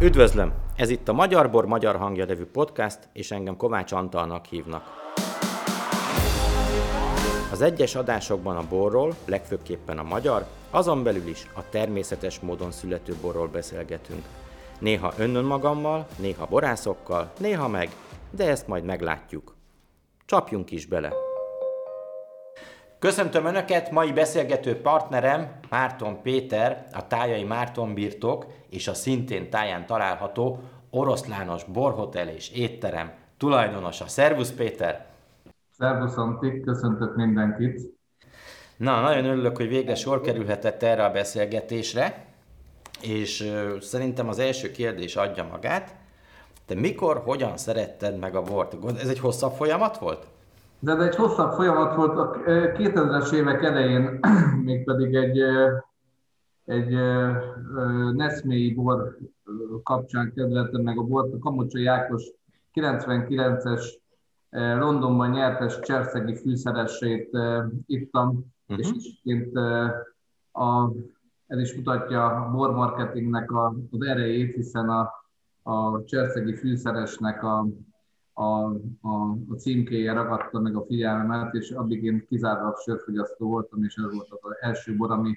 Üdvözlöm! Ez itt a Magyar Bor Magyar Hangja nevű podcast, és engem Kovács Antalnak hívnak. Az egyes adásokban a borról, legfőképpen a magyar, azon belül is a természetes módon születő borról beszélgetünk. Néha önnön magammal, néha borászokkal, néha meg, de ezt majd meglátjuk. Csapjunk is bele! Köszöntöm Önöket, mai beszélgető partnerem Márton Péter, a Tájai Márton Birtok és a szintén táján található Oroszlános Borhotel és Étterem tulajdonosa. Szervusz Péter! Szervusz Antik, köszöntök mindenkit! Na, nagyon örülök, hogy végre sor kerülhetett erre a beszélgetésre, és szerintem az első kérdés adja magát. Te mikor, hogyan szeretted meg a bort? Ez egy hosszabb folyamat volt? De ez egy hosszabb folyamat volt. A 2000-es évek elején mégpedig egy, egy Neszmélyi bor kapcsán kedveltem meg a bort. A Kamocsa Jákos 99-es Londonban nyertes cserszegi fűszeresét ittam, uh-huh. és egyébként a, ez is mutatja a bormarketingnek a, az erejét, hiszen a, a cserszegi fűszeresnek a a, a, a címkéje ragadta meg a figyelmemet, és addig én kizárólag sörfogyasztó voltam, és ez volt az első bor, ami,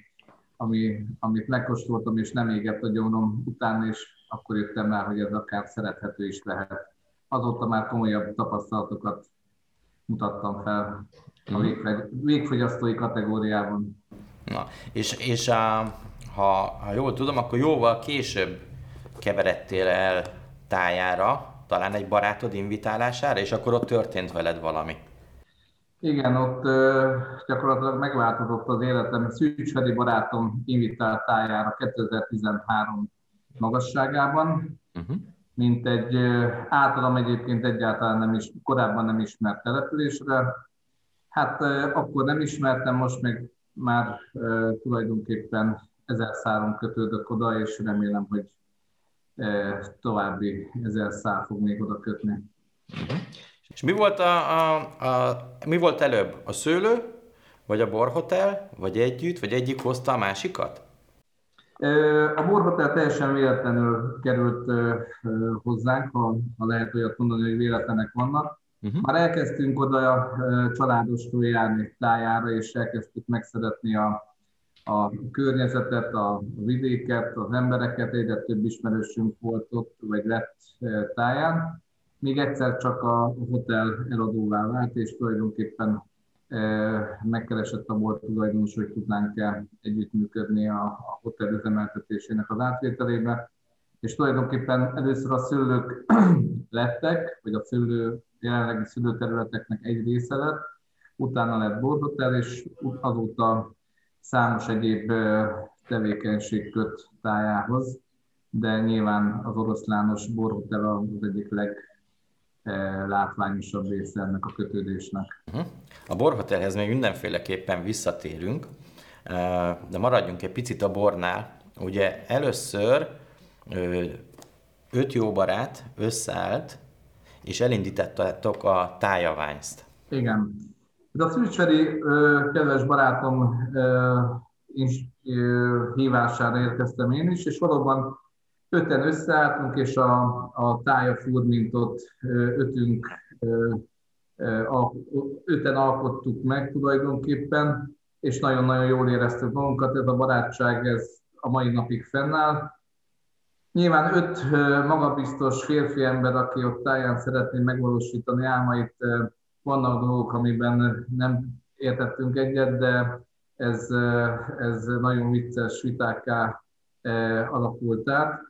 ami, amit megkóstoltam, és nem égett a gyónom után, és akkor jöttem rá, hogy ez akár szerethető is lehet. Azóta már komolyabb tapasztalatokat mutattam fel a mhm. végfogyasztói kategóriában. Na, és, és a, ha, ha jól tudom, akkor jóval később keveredtél el tájára, talán egy barátod invitálására, és akkor ott történt veled valami. Igen, ott uh, gyakorlatilag megváltozott az életem. Szűcs Feri barátom invitált tájára 2013 magasságában, uh-huh. mint egy általam egyébként egyáltalán nem is, korábban nem ismert településre. Hát uh, akkor nem ismertem, most meg már uh, tulajdonképpen ezer száron kötődök oda, és remélem, hogy további ezer szál fog még oda kötni. Uh-huh. És mi volt, a, a, a, mi volt előbb? A szőlő, vagy a borhotel, vagy együtt, vagy egyik hozta a másikat? A borhotel teljesen véletlenül került hozzánk, ha, ha lehet olyat mondani, hogy véletlenek vannak. Uh-huh. Már elkezdtünk oda a családostól járni tájára, és elkezdtük megszeretni a, a környezetet, a vidéket, az embereket, egyre több ismerősünk volt ott, vagy lett e, táján. Még egyszer csak a hotel eladóvá vált, és tulajdonképpen e, megkeresett a bolt tulajdonos, hogy tudnánk-e együttműködni a, a hotel üzemeltetésének az átvételébe. És tulajdonképpen először a szülők lettek, vagy a szülő, jelenlegi szülőterületeknek egy része lett, utána lett borhotel, és azóta számos egyéb tevékenység köt tájához, de nyilván az oroszlános borhotel az egyik leglátványosabb része ennek a kötődésnek. Mhm. A borhotelhez még mindenféleképpen visszatérünk, de maradjunk egy picit a bornál. Ugye először öt jó barát összeállt, és elindítottak a tájaványzt. Igen. De a Szűcsveri kedves barátom hívására érkeztem én is, és valóban öten összeálltunk, és a, a tája furmintot ötünk, öten alkottuk meg tulajdonképpen, és nagyon-nagyon jól éreztük magunkat, ez a barátság ez a mai napig fennáll. Nyilván öt magabiztos férfi ember, aki ott táján szeretné megvalósítani álmait, vannak dolgok, amiben nem értettünk egyet, de ez, ez nagyon vicces vitákká alakult át.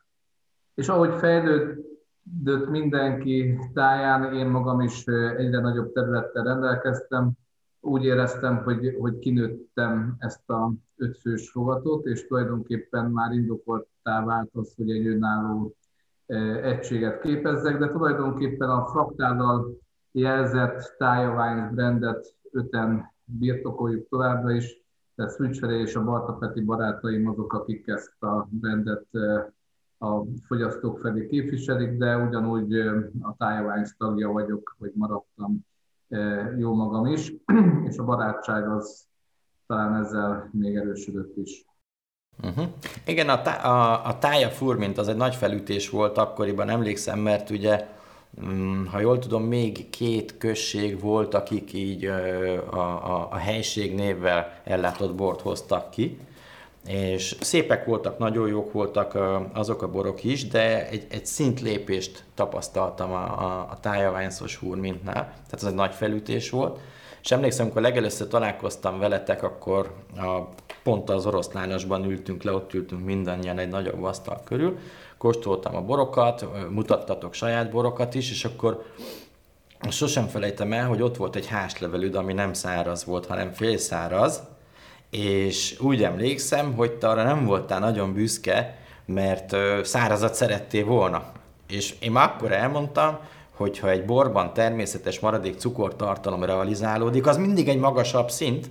És ahogy fejlődött mindenki táján, én magam is egyre nagyobb területtel rendelkeztem, úgy éreztem, hogy, hogy kinőttem ezt a ötfős fogatot, és tulajdonképpen már indokoltá vált az, hogy egy önálló egységet képezzek, de tulajdonképpen a fraktállal jelzett tájavány brandet öten birtokoljuk továbbra is, tehát Switchere és a Barta Peti barátaim azok, akik ezt a brandet a fogyasztók felé képviselik, de ugyanúgy a tájavány tagja vagyok, vagy maradtam jó magam is, és a barátság az talán ezzel még erősödött is. Uh-huh. Igen, a, tá- a, a tája furmint az egy nagy felütés volt akkoriban, emlékszem, mert ugye, ha jól tudom, még két község volt, akik így a, a, a helység névvel ellátott bort hoztak ki, és szépek voltak, nagyon jók voltak azok a borok is, de egy, egy szintlépést tapasztaltam a, a, a tájaványszos hurmintnál, tehát ez egy nagy felütés volt, és emlékszem, amikor legelőször találkoztam veletek, akkor a, pont az oroszlányosban ültünk le, ott ültünk mindannyian egy nagyobb asztal körül, kóstoltam a borokat, mutattatok saját borokat is, és akkor sosem felejtem el, hogy ott volt egy háslevelűd, ami nem száraz volt, hanem félszáraz, és úgy emlékszem, hogy te arra nem voltál nagyon büszke, mert szárazat szerettél volna. És én már akkor elmondtam, hogyha egy borban természetes maradék cukortartalom realizálódik, az mindig egy magasabb szint,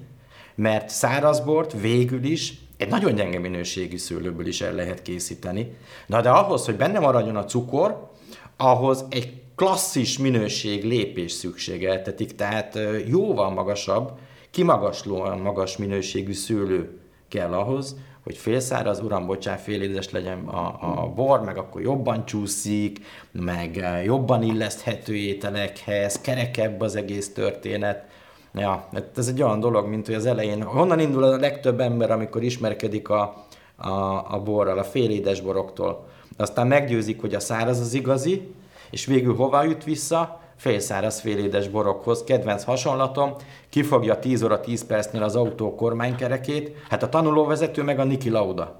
mert szárazbort végül is egy nagyon gyenge minőségű szőlőből is el lehet készíteni. Na de ahhoz, hogy benne maradjon a cukor, ahhoz egy klasszis minőség lépés szükségeltetik, tehát jóval magasabb, kimagaslóan magas minőségű szőlő kell ahhoz, hogy félszáraz, uram, bocsánat, félédes legyen a, a bor, meg akkor jobban csúszik, meg jobban illeszthető ételekhez, kerekebb az egész történet. Ja, hát ez egy olyan dolog, mint hogy az elején, honnan indul a legtöbb ember, amikor ismerkedik a, a, a borral, a félédes boroktól. Aztán meggyőzik, hogy a száraz az igazi, és végül hova jut vissza? félszáraz félédes borokhoz. Kedvenc hasonlatom, kifogja 10 óra 10 percnél az autó kormánykerekét, hát a tanulóvezető meg a Niki Lauda.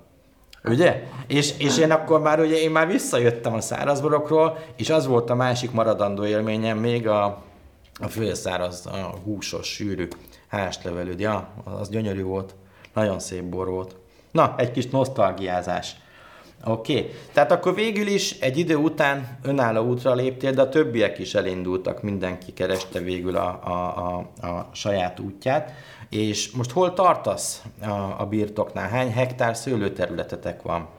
Ugye? És, és én akkor már ugye én már visszajöttem a szárazborokról, és az volt a másik maradandó élményem még a, a félszáraz, a húsos, sűrű háslevelőd. Ja, az gyönyörű volt. Nagyon szép bor volt. Na, egy kis nosztalgiázás. Oké, okay. tehát akkor végül is egy idő után önálló útra léptél, de a többiek is elindultak, mindenki kereste végül a, a, a, a saját útját. És most hol tartasz a, a birtoknál? Hány hektár szőlőterületetek van?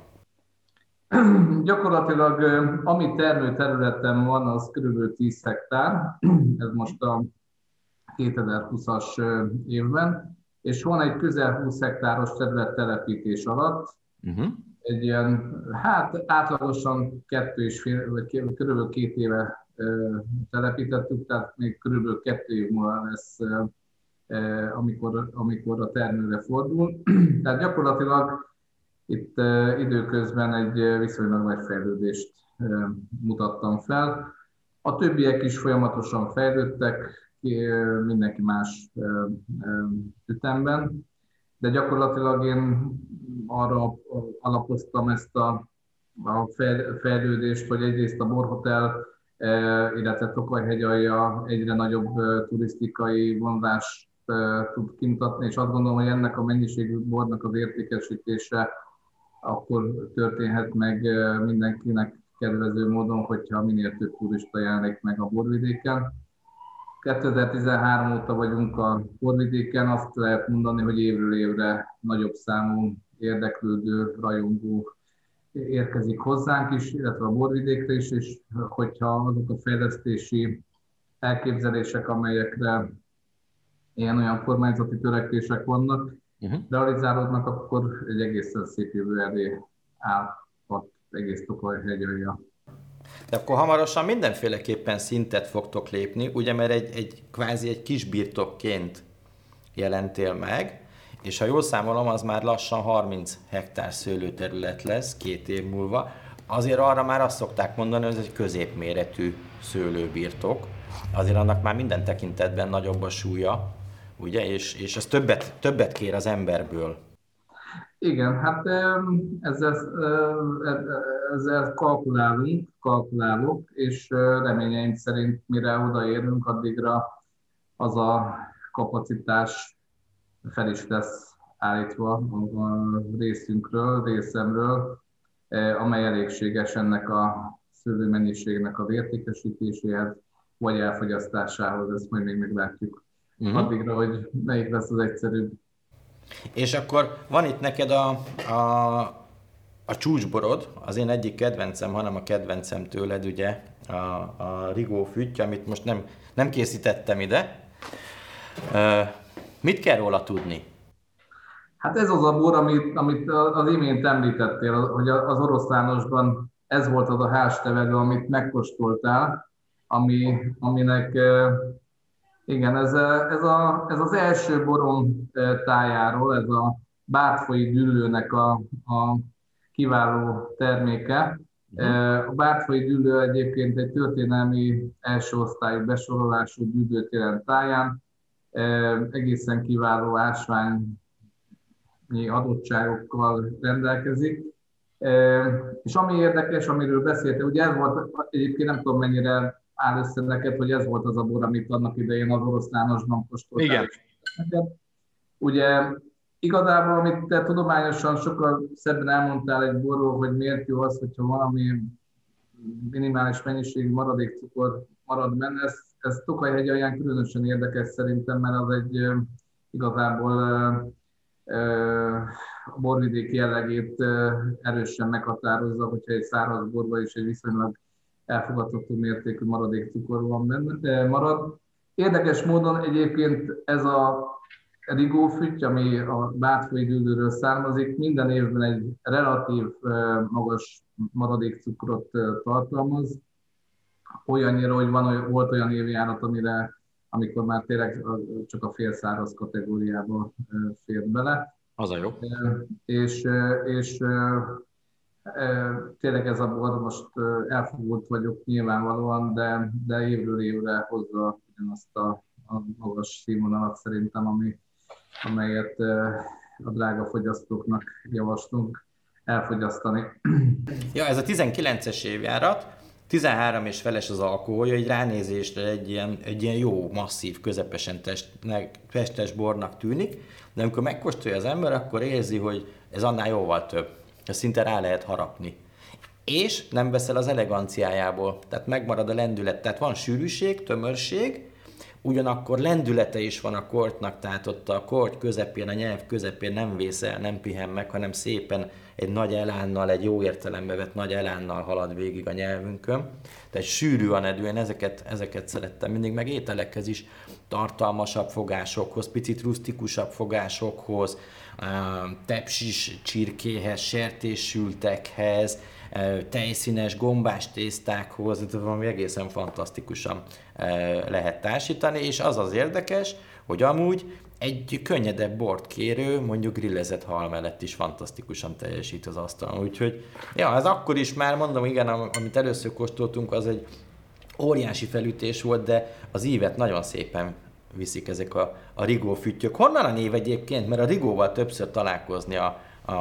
Gyakorlatilag ami termőterületem van, az kb. 10 hektár, ez most a 2020-as évben, és van egy közel 20 hektáros terület telepítés alatt, uh-huh egy ilyen, hát átlagosan kettő és fél, vagy körülbelül két éve telepítettük, tehát még körülbelül kettő év múlva lesz, amikor, amikor a termőre fordul. Tehát gyakorlatilag itt időközben egy viszonylag nagy fejlődést mutattam fel. A többiek is folyamatosan fejlődtek, mindenki más ütemben de gyakorlatilag én arra alapoztam ezt a, a fejlődést, hogy egyrészt a Borhotel, illetve Tokaj-hegyalja egyre nagyobb turisztikai vonzást tud kimutatni, és azt gondolom, hogy ennek a mennyiségű bornak az értékesítése akkor történhet meg mindenkinek kedvező módon, hogyha minél több turista jelenik meg a borvidéken. 2013 óta vagyunk a Porvidéken, azt lehet mondani, hogy évről évre nagyobb számú érdeklődő, rajongó érkezik hozzánk is, illetve a borvidékre is, és hogyha azok a fejlesztési elképzelések, amelyekre ilyen-olyan kormányzati törekvések vannak, uh-huh. realizálódnak, akkor egy egészen szép jövő elé állhat egész Tokaj hegyalja. De akkor hamarosan mindenféleképpen szintet fogtok lépni, ugye, mert egy, egy kvázi egy kis birtokként jelentél meg, és ha jól számolom, az már lassan 30 hektár szőlőterület lesz két év múlva. Azért arra már azt szokták mondani, hogy ez egy középméretű szőlőbirtok. Azért annak már minden tekintetben nagyobb a súlya, ugye, és, és az többet, többet kér az emberből. Igen, hát ezzel, ezzel kalkulálunk, kalkulálok, és reményeim szerint mire odaérünk, addigra az a kapacitás fel is lesz állítva a részünkről, részemről, amely elégséges ennek a szőlőmennyiségnek az értékesítéséhez, vagy elfogyasztásához, ezt majd még meglátjuk uh-huh. addigra, hogy melyik lesz az egyszerűbb. És akkor van itt neked a, a, a csúcsborod, az én egyik kedvencem, hanem a kedvencem tőled, ugye, a, a Rigó fütty, amit most nem, nem készítettem ide. Uh, mit kell róla tudni? Hát ez az a bor, amit, amit az imént említettél, hogy az oroszlánosban ez volt az a hástevelő, amit megkóstoltál, ami, aminek igen, ez, ez, a, ez az első borom tájáról, ez a bátfai düllőnek a, a kiváló terméke. Mhm. A bátfai düllő egyébként egy történelmi első osztályú besorolású düllőtéren táján, egészen kiváló ásványi adottságokkal rendelkezik. És ami érdekes, amiről beszéltél, ugye ez volt, egyébként nem tudom mennyire áll össze neked, hogy ez volt az a bor, amit annak idején az oroszlánosban kóstoltál. Igen. Ugye igazából, amit te tudományosan sokkal szebben elmondtál egy borról, hogy miért jó az, hogyha valami minimális mennyiségű maradék cukor marad benne, ez, ez Tokaj-hegy alján különösen érdekes szerintem, mert az egy igazából a borvidék jellegét erősen meghatározza, hogyha egy száraz borba is egy viszonylag elfogadható mértékű maradék cukor van benne, marad. Érdekes módon egyébként ez a rigófüty, ami a bátfői dűlőről származik, minden évben egy relatív magas maradékcukrot tartalmaz, olyannyira, hogy van, volt olyan évjárat, amire, amikor már tényleg csak a félszáraz kategóriába fér bele. Az a jó. És, és tényleg ez a bor, most elfogult vagyok nyilvánvalóan, de, de évről évre hozza ugyanazt a, a magas színvonalat szerintem, ami, amelyet a drága fogyasztóknak javaslunk elfogyasztani. Ja, ez a 19-es évjárat, 13 és feles az alkoholja, egy ránézésre egy ilyen, egy ilyen jó, masszív, közepesen testnek, testes bornak tűnik, de amikor megkóstolja az ember, akkor érzi, hogy ez annál jóval több. Ez szinte rá lehet harapni. És nem veszel az eleganciájából, tehát megmarad a lendület. Tehát van sűrűség, tömörség, ugyanakkor lendülete is van a kortnak, tehát ott a kort közepén, a nyelv közepén nem vészel, nem pihen meg, hanem szépen egy nagy elánnal, egy jó értelembe vett nagy elánnal halad végig a nyelvünkön. Tehát sűrű a nedű, én ezeket, ezeket szerettem mindig, meg ételekhez is tartalmasabb fogásokhoz, picit rusztikusabb fogásokhoz, tepsis csirkéhez, sertéssültekhez, tejszínes gombás tésztákhoz, valami egészen fantasztikusan lehet társítani, és az az érdekes, hogy amúgy egy könnyedebb bort kérő, mondjuk grillezett hal mellett is fantasztikusan teljesít az asztalon. Úgyhogy, ja, ez akkor is már mondom, igen, amit először kóstoltunk, az egy óriási felütés volt, de az ívet nagyon szépen viszik ezek a, a rigó füttyök. Honnan a név egyébként? Mert a rigóval többször találkozni a, a,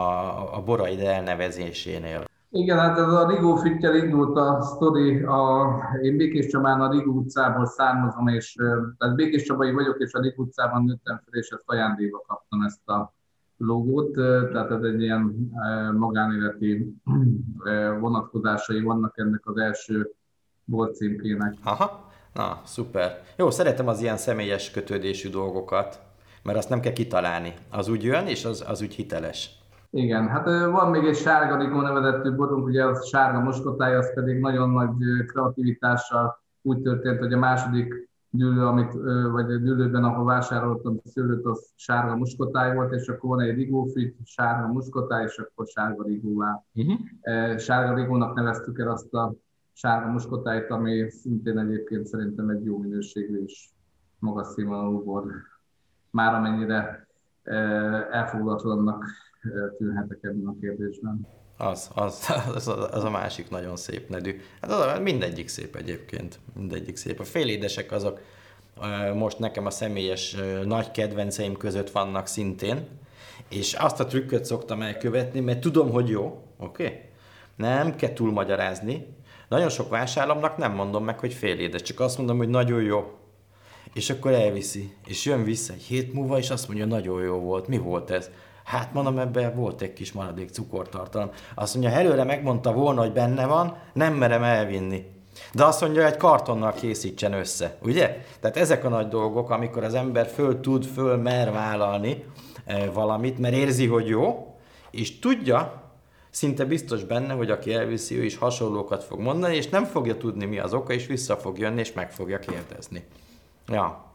a boraid elnevezésénél. Igen, hát ez a Rigó füttyel indult a sztori. A, én Békés Csabán a Rigó utcából származom, és tehát Békés Csabai vagyok, és a Rigó utcában nőttem fel, és ezt ajándékba kaptam ezt a logót, tehát ez egy ilyen magánéleti vonatkozásai vannak ennek az első borcímkének. Aha. Na, szuper. Jó, szeretem az ilyen személyes kötődésű dolgokat, mert azt nem kell kitalálni. Az úgy jön, és az, az úgy hiteles. Igen, hát van még egy sárga rigó nevezettű borunk, ugye az sárga moskotája, az pedig nagyon nagy kreativitással úgy történt, hogy a második dűlő, amit, vagy a dűlőben, ahol vásároltam a szőlőt, az sárga muskotáj volt, és akkor van egy rigófit, sárga muskotáj, és akkor sárga rigóvá. Uh-huh. Sárga rigónak neveztük el azt a sárga muskotájt, ami szintén egyébként szerintem egy jó minőségű és magas színvonalú bor. Már amennyire elfogadatlannak tűnhetek ebben a kérdésben. Az, az, az, az a másik nagyon szép nedű. Hát az, mindegyik szép egyébként, mindegyik szép. A félédesek azok most nekem a személyes nagy kedvenceim között vannak szintén, és azt a trükköt szoktam elkövetni, mert tudom, hogy jó, oké? Okay? Nem kell túl magyarázni, nagyon sok vásárlomnak nem mondom meg, hogy fél édes, csak azt mondom, hogy nagyon jó. És akkor elviszi, és jön vissza egy hét múlva, és azt mondja, nagyon jó volt. Mi volt ez? Hát mondom, ebben volt egy kis maradék cukortartalom. Azt mondja, előre megmondta volna, hogy benne van, nem merem elvinni. De azt mondja, egy kartonnal készítsen össze, ugye? Tehát ezek a nagy dolgok, amikor az ember föl tud, föl mer vállalni eh, valamit, mert érzi, hogy jó, és tudja, szinte biztos benne, hogy aki elviszi, ő is hasonlókat fog mondani, és nem fogja tudni, mi az oka, és vissza fog jönni, és meg fogja kérdezni. Ja.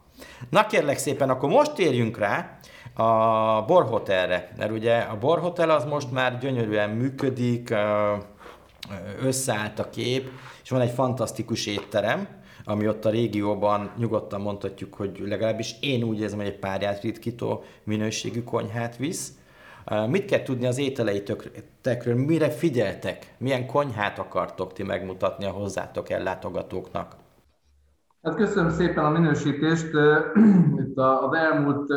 Na kérlek szépen, akkor most térjünk rá a Borhotelre, mert ugye a Borhotel az most már gyönyörűen működik, összeállt a kép, és van egy fantasztikus étterem, ami ott a régióban nyugodtan mondhatjuk, hogy legalábbis én úgy érzem, hogy egy párját ritkító minőségű konyhát visz. Mit kell tudni az ételeitekről? Mire figyeltek? Milyen konyhát akartok ti megmutatni a hozzátok ellátogatóknak? Hát köszönöm szépen a minősítést. Itt az elmúlt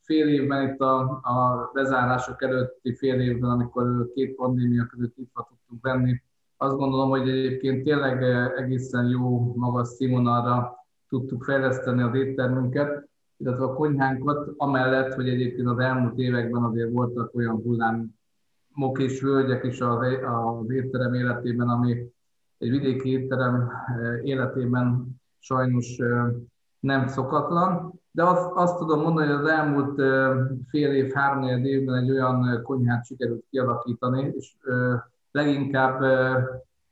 fél évben, itt a, a bezárások előtti fél évben, amikor két pandémia között itt tudtunk venni, azt gondolom, hogy egyébként tényleg egészen jó, magas színvonalra tudtuk fejleszteni az éttermünket, illetve a konyhánkat, amellett, hogy egyébként az elmúlt években azért voltak olyan hullámok és völgyek is az, az étterem életében, ami egy vidéki étterem életében sajnos nem szokatlan, de azt, azt tudom mondani, hogy az elmúlt fél év, három évben egy olyan konyhát sikerült kialakítani, és leginkább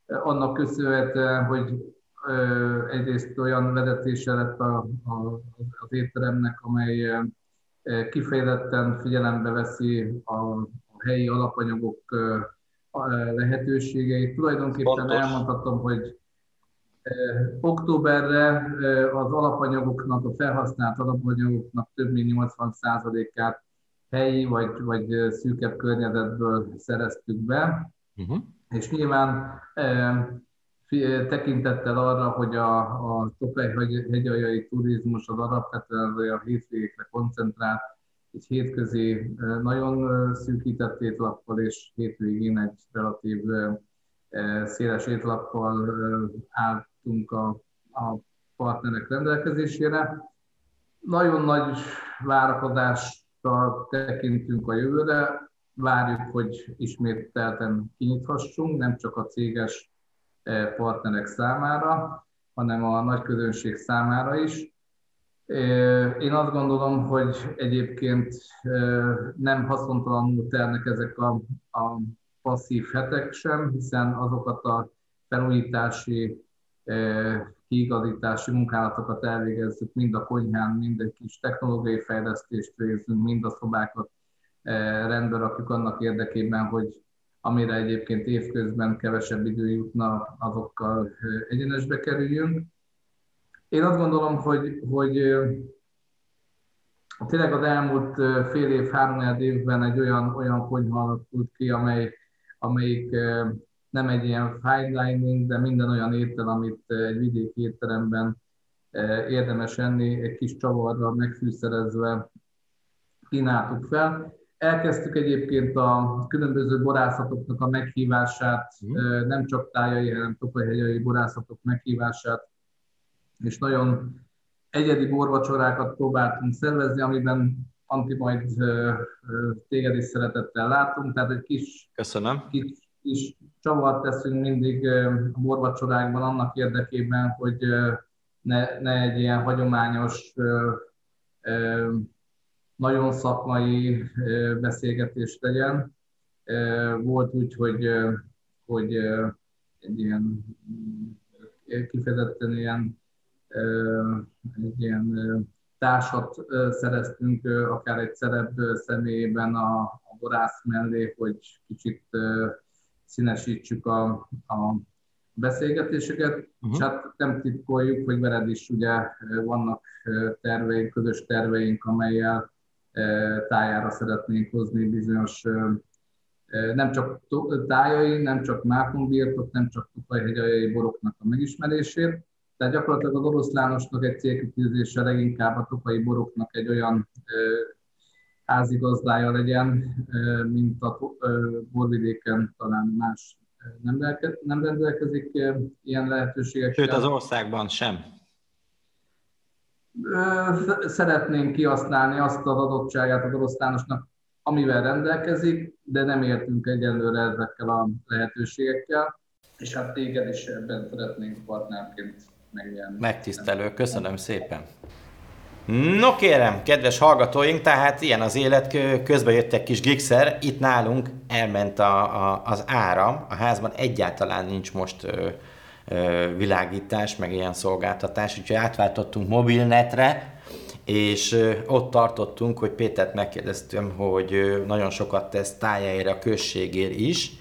annak köszönhetően, hogy egyrészt olyan vezetése lett a, a, az étteremnek, amely kifejezetten figyelembe veszi a, a helyi alapanyagok lehetőségeit. Tulajdonképpen Pontos. elmondhatom, hogy Októberre az alapanyagoknak, a felhasznált alapanyagoknak több mint 80%-át helyi vagy, vagy szűkebb környezetből szereztük be. Uh-huh. És nyilván tekintettel arra, hogy a, a Topej hegyaljai turizmus az alapvetően a hétvégékre koncentrál, egy hétközi nagyon szűkített étlappal, és hétvégén egy relatív széles étlappal álltunk a, a partnerek rendelkezésére. Nagyon nagy várakozással tekintünk a jövőre, várjuk, hogy ismételten kinyithassunk, nem csak a céges eh, partnerek számára, hanem a nagy közönség számára is. Eh, én azt gondolom, hogy egyébként eh, nem haszontalanul telnek ezek a, a passzív hetek sem, hiszen azokat a felújítási, kiigazítási munkálatokat elvégezzük, mind a konyhán, mind egy kis technológiai fejlesztést végzünk, mind a szobákat rendbe rakjuk annak érdekében, hogy amire egyébként évközben kevesebb idő jutna, azokkal egyenesbe kerüljünk. Én azt gondolom, hogy, hogy tényleg az elmúlt fél év, három évben egy olyan, olyan konyha alakult ki, amely, amelyik nem egy ilyen fine dining, de minden olyan étel, amit egy vidéki étteremben érdemes enni, egy kis csavarral megfűszerezve kínáltuk fel. Elkezdtük egyébként a különböző borászatoknak a meghívását, mm. nem csak tájai, hanem topajhegyai borászatok meghívását, és nagyon egyedi borvacsorákat próbáltunk szervezni, amiben Anti majd téged is szeretettel látunk, tehát egy kis, Köszönöm. kis, kis csavart teszünk mindig a borvacsorákban annak érdekében, hogy ne, ne egy ilyen hagyományos nagyon szakmai beszélgetés legyen. Volt úgy, hogy, hogy egy ilyen kifejezetten ilyen, egy ilyen társat szereztünk, akár egy szerep személyében a, a borász mellé, hogy kicsit színesítsük a, a beszélgetéseket, uh-huh. és hát nem titkoljuk, hogy veled is ugye vannak terveink, közös terveink, amelyel tájára szeretnénk hozni bizonyos nem csak tájai, nem csak mákonbirtok, nem csak tupajhegyajai boroknak a megismerését, tehát gyakorlatilag az oroszlánosnak egy célkitűzése leginkább a topai boroknak egy olyan házigazdája legyen, mint a borvidéken talán más nem, rendelkezik ilyen lehetőségekkel. Sőt, az országban sem szeretnénk kihasználni azt az adottságát az oroszlánosnak, amivel rendelkezik, de nem értünk egyelőre ezekkel a lehetőségekkel, és hát téged is ebben szeretnénk partnerként megjelenni. Megtisztelő, köszönöm szépen. No kérem, kedves hallgatóink, tehát ilyen az élet, közben jöttek kis gigszer, itt nálunk elment a, a, az áram, a házban egyáltalán nincs most ö, világítás, meg ilyen szolgáltatás, úgyhogy átváltottunk mobilnetre, és ott tartottunk, hogy Pétert megkérdeztem, hogy nagyon sokat tesz tájáért a községért is,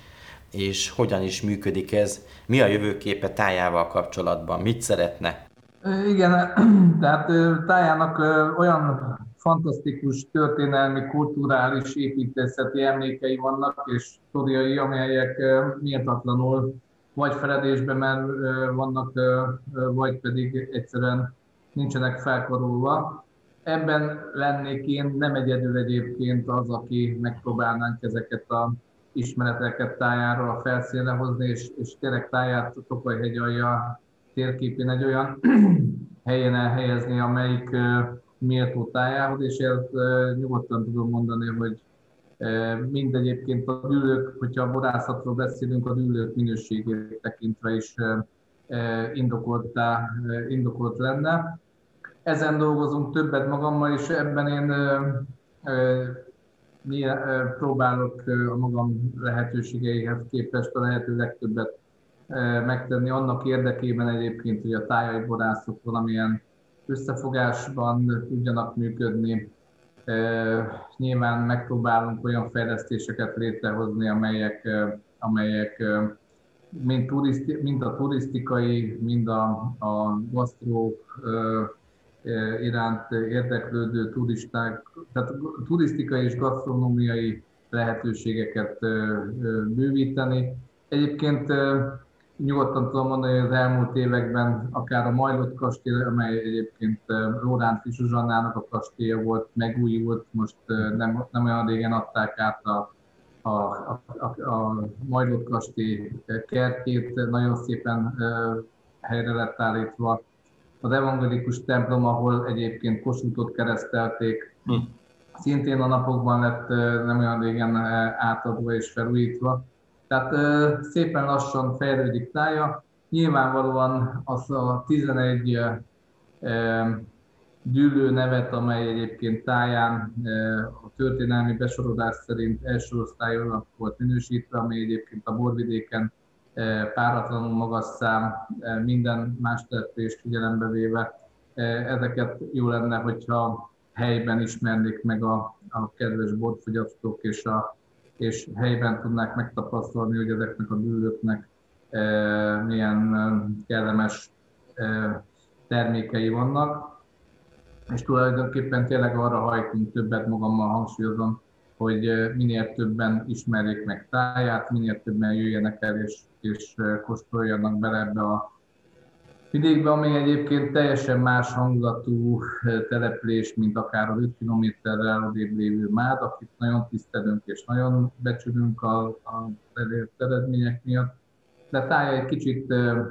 és hogyan is működik ez, mi a jövőképe tájával kapcsolatban, mit szeretne? Igen, tehát tájának olyan fantasztikus történelmi, kulturális, építészeti emlékei vannak, és sztoriai, amelyek méltatlanul vagy feledésben mert vannak, vagy pedig egyszerűen nincsenek felkarolva. Ebben lennék én nem egyedül egyébként az, aki megpróbálnánk ezeket a ismereteket tájáról a felszínre hozni, és, és tényleg táját Tokaj alja térképén egy olyan helyen elhelyezni, amelyik méltó tájához, és ezt nyugodtan tudom mondani, hogy mind egyébként a dűlők, hogyha a borászatról beszélünk, a dűlők minőségét tekintve is indokoltá, indokolt lenne. Ezen dolgozunk többet magammal, és ebben én próbálok a magam lehetőségeihez képest a lehető legtöbbet megtenni annak érdekében egyébként, hogy a tájai borászok valamilyen összefogásban tudjanak működni. Nyilván megpróbálunk olyan fejlesztéseket létrehozni, amelyek, amelyek mind, turiszti, mind a turisztikai, mind a, a gasztró iránt érdeklődő turisták, tehát turisztikai és gasztronómiai lehetőségeket bővíteni. Egyébként nyugodtan tudom mondani, hogy az elmúlt években akár a Majlott kastély, amely egyébként Lórán Zsuzsannának a kastélya volt, megújult, most nem, nem olyan régen adták át a, a, a, a, a Majlott kastély kertjét, nagyon szépen helyre lett állítva. Az evangelikus templom, ahol egyébként Kossuthot keresztelték, hm. szintén a napokban lett nem olyan régen átadva és felújítva tehát szépen lassan fejlődik tája. Nyilvánvalóan az a 11 gyűlő nevet, amely egyébként táján a történelmi besorolás szerint első osztályon volt minősítve, ami egyébként a borvidéken páratlanul magas szám, minden más telepést figyelembe véve. Ezeket jó lenne, hogyha helyben ismernék meg a, a kedves borfogyasztók és a és helyben tudnák megtapasztalni, hogy ezeknek a bűlöknek eh, milyen eh, kellemes eh, termékei vannak. És tulajdonképpen tényleg arra hajtunk többet magammal hangsúlyozom, hogy minél többen ismerjék meg táját, minél többen jöjjenek el és, és kóstoljanak bele ebbe a vidékbe, ami egyébként teljesen más hangulatú eh, település, mint akár az 5 kilométerrel odébb lévő Mád, akit nagyon tisztelünk és nagyon becsülünk a, elért eredmények miatt. De tája egy kicsit e,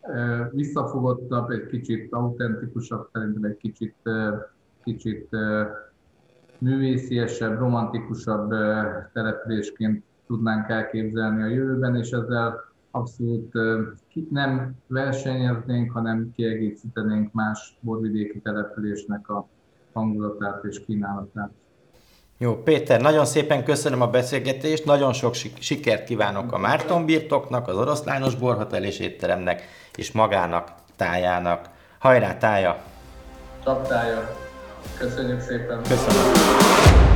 e, visszafogottabb, egy kicsit autentikusabb, szerintem egy kicsit, kicsit művésziesebb, romantikusabb településként tudnánk elképzelni a jövőben, és ezzel abszolút nem versenyeznénk, hanem kiegészítenénk más borvidéki településnek a hangulatát és kínálatát. Jó, Péter, nagyon szépen köszönöm a beszélgetést, nagyon sok sikert kívánok a Márton birtoknak, az Oroszlános Borhotel és étteremnek, és magának, tájának. Hajrá, tája! Csak tája! Köszönjük szépen! Köszönöm!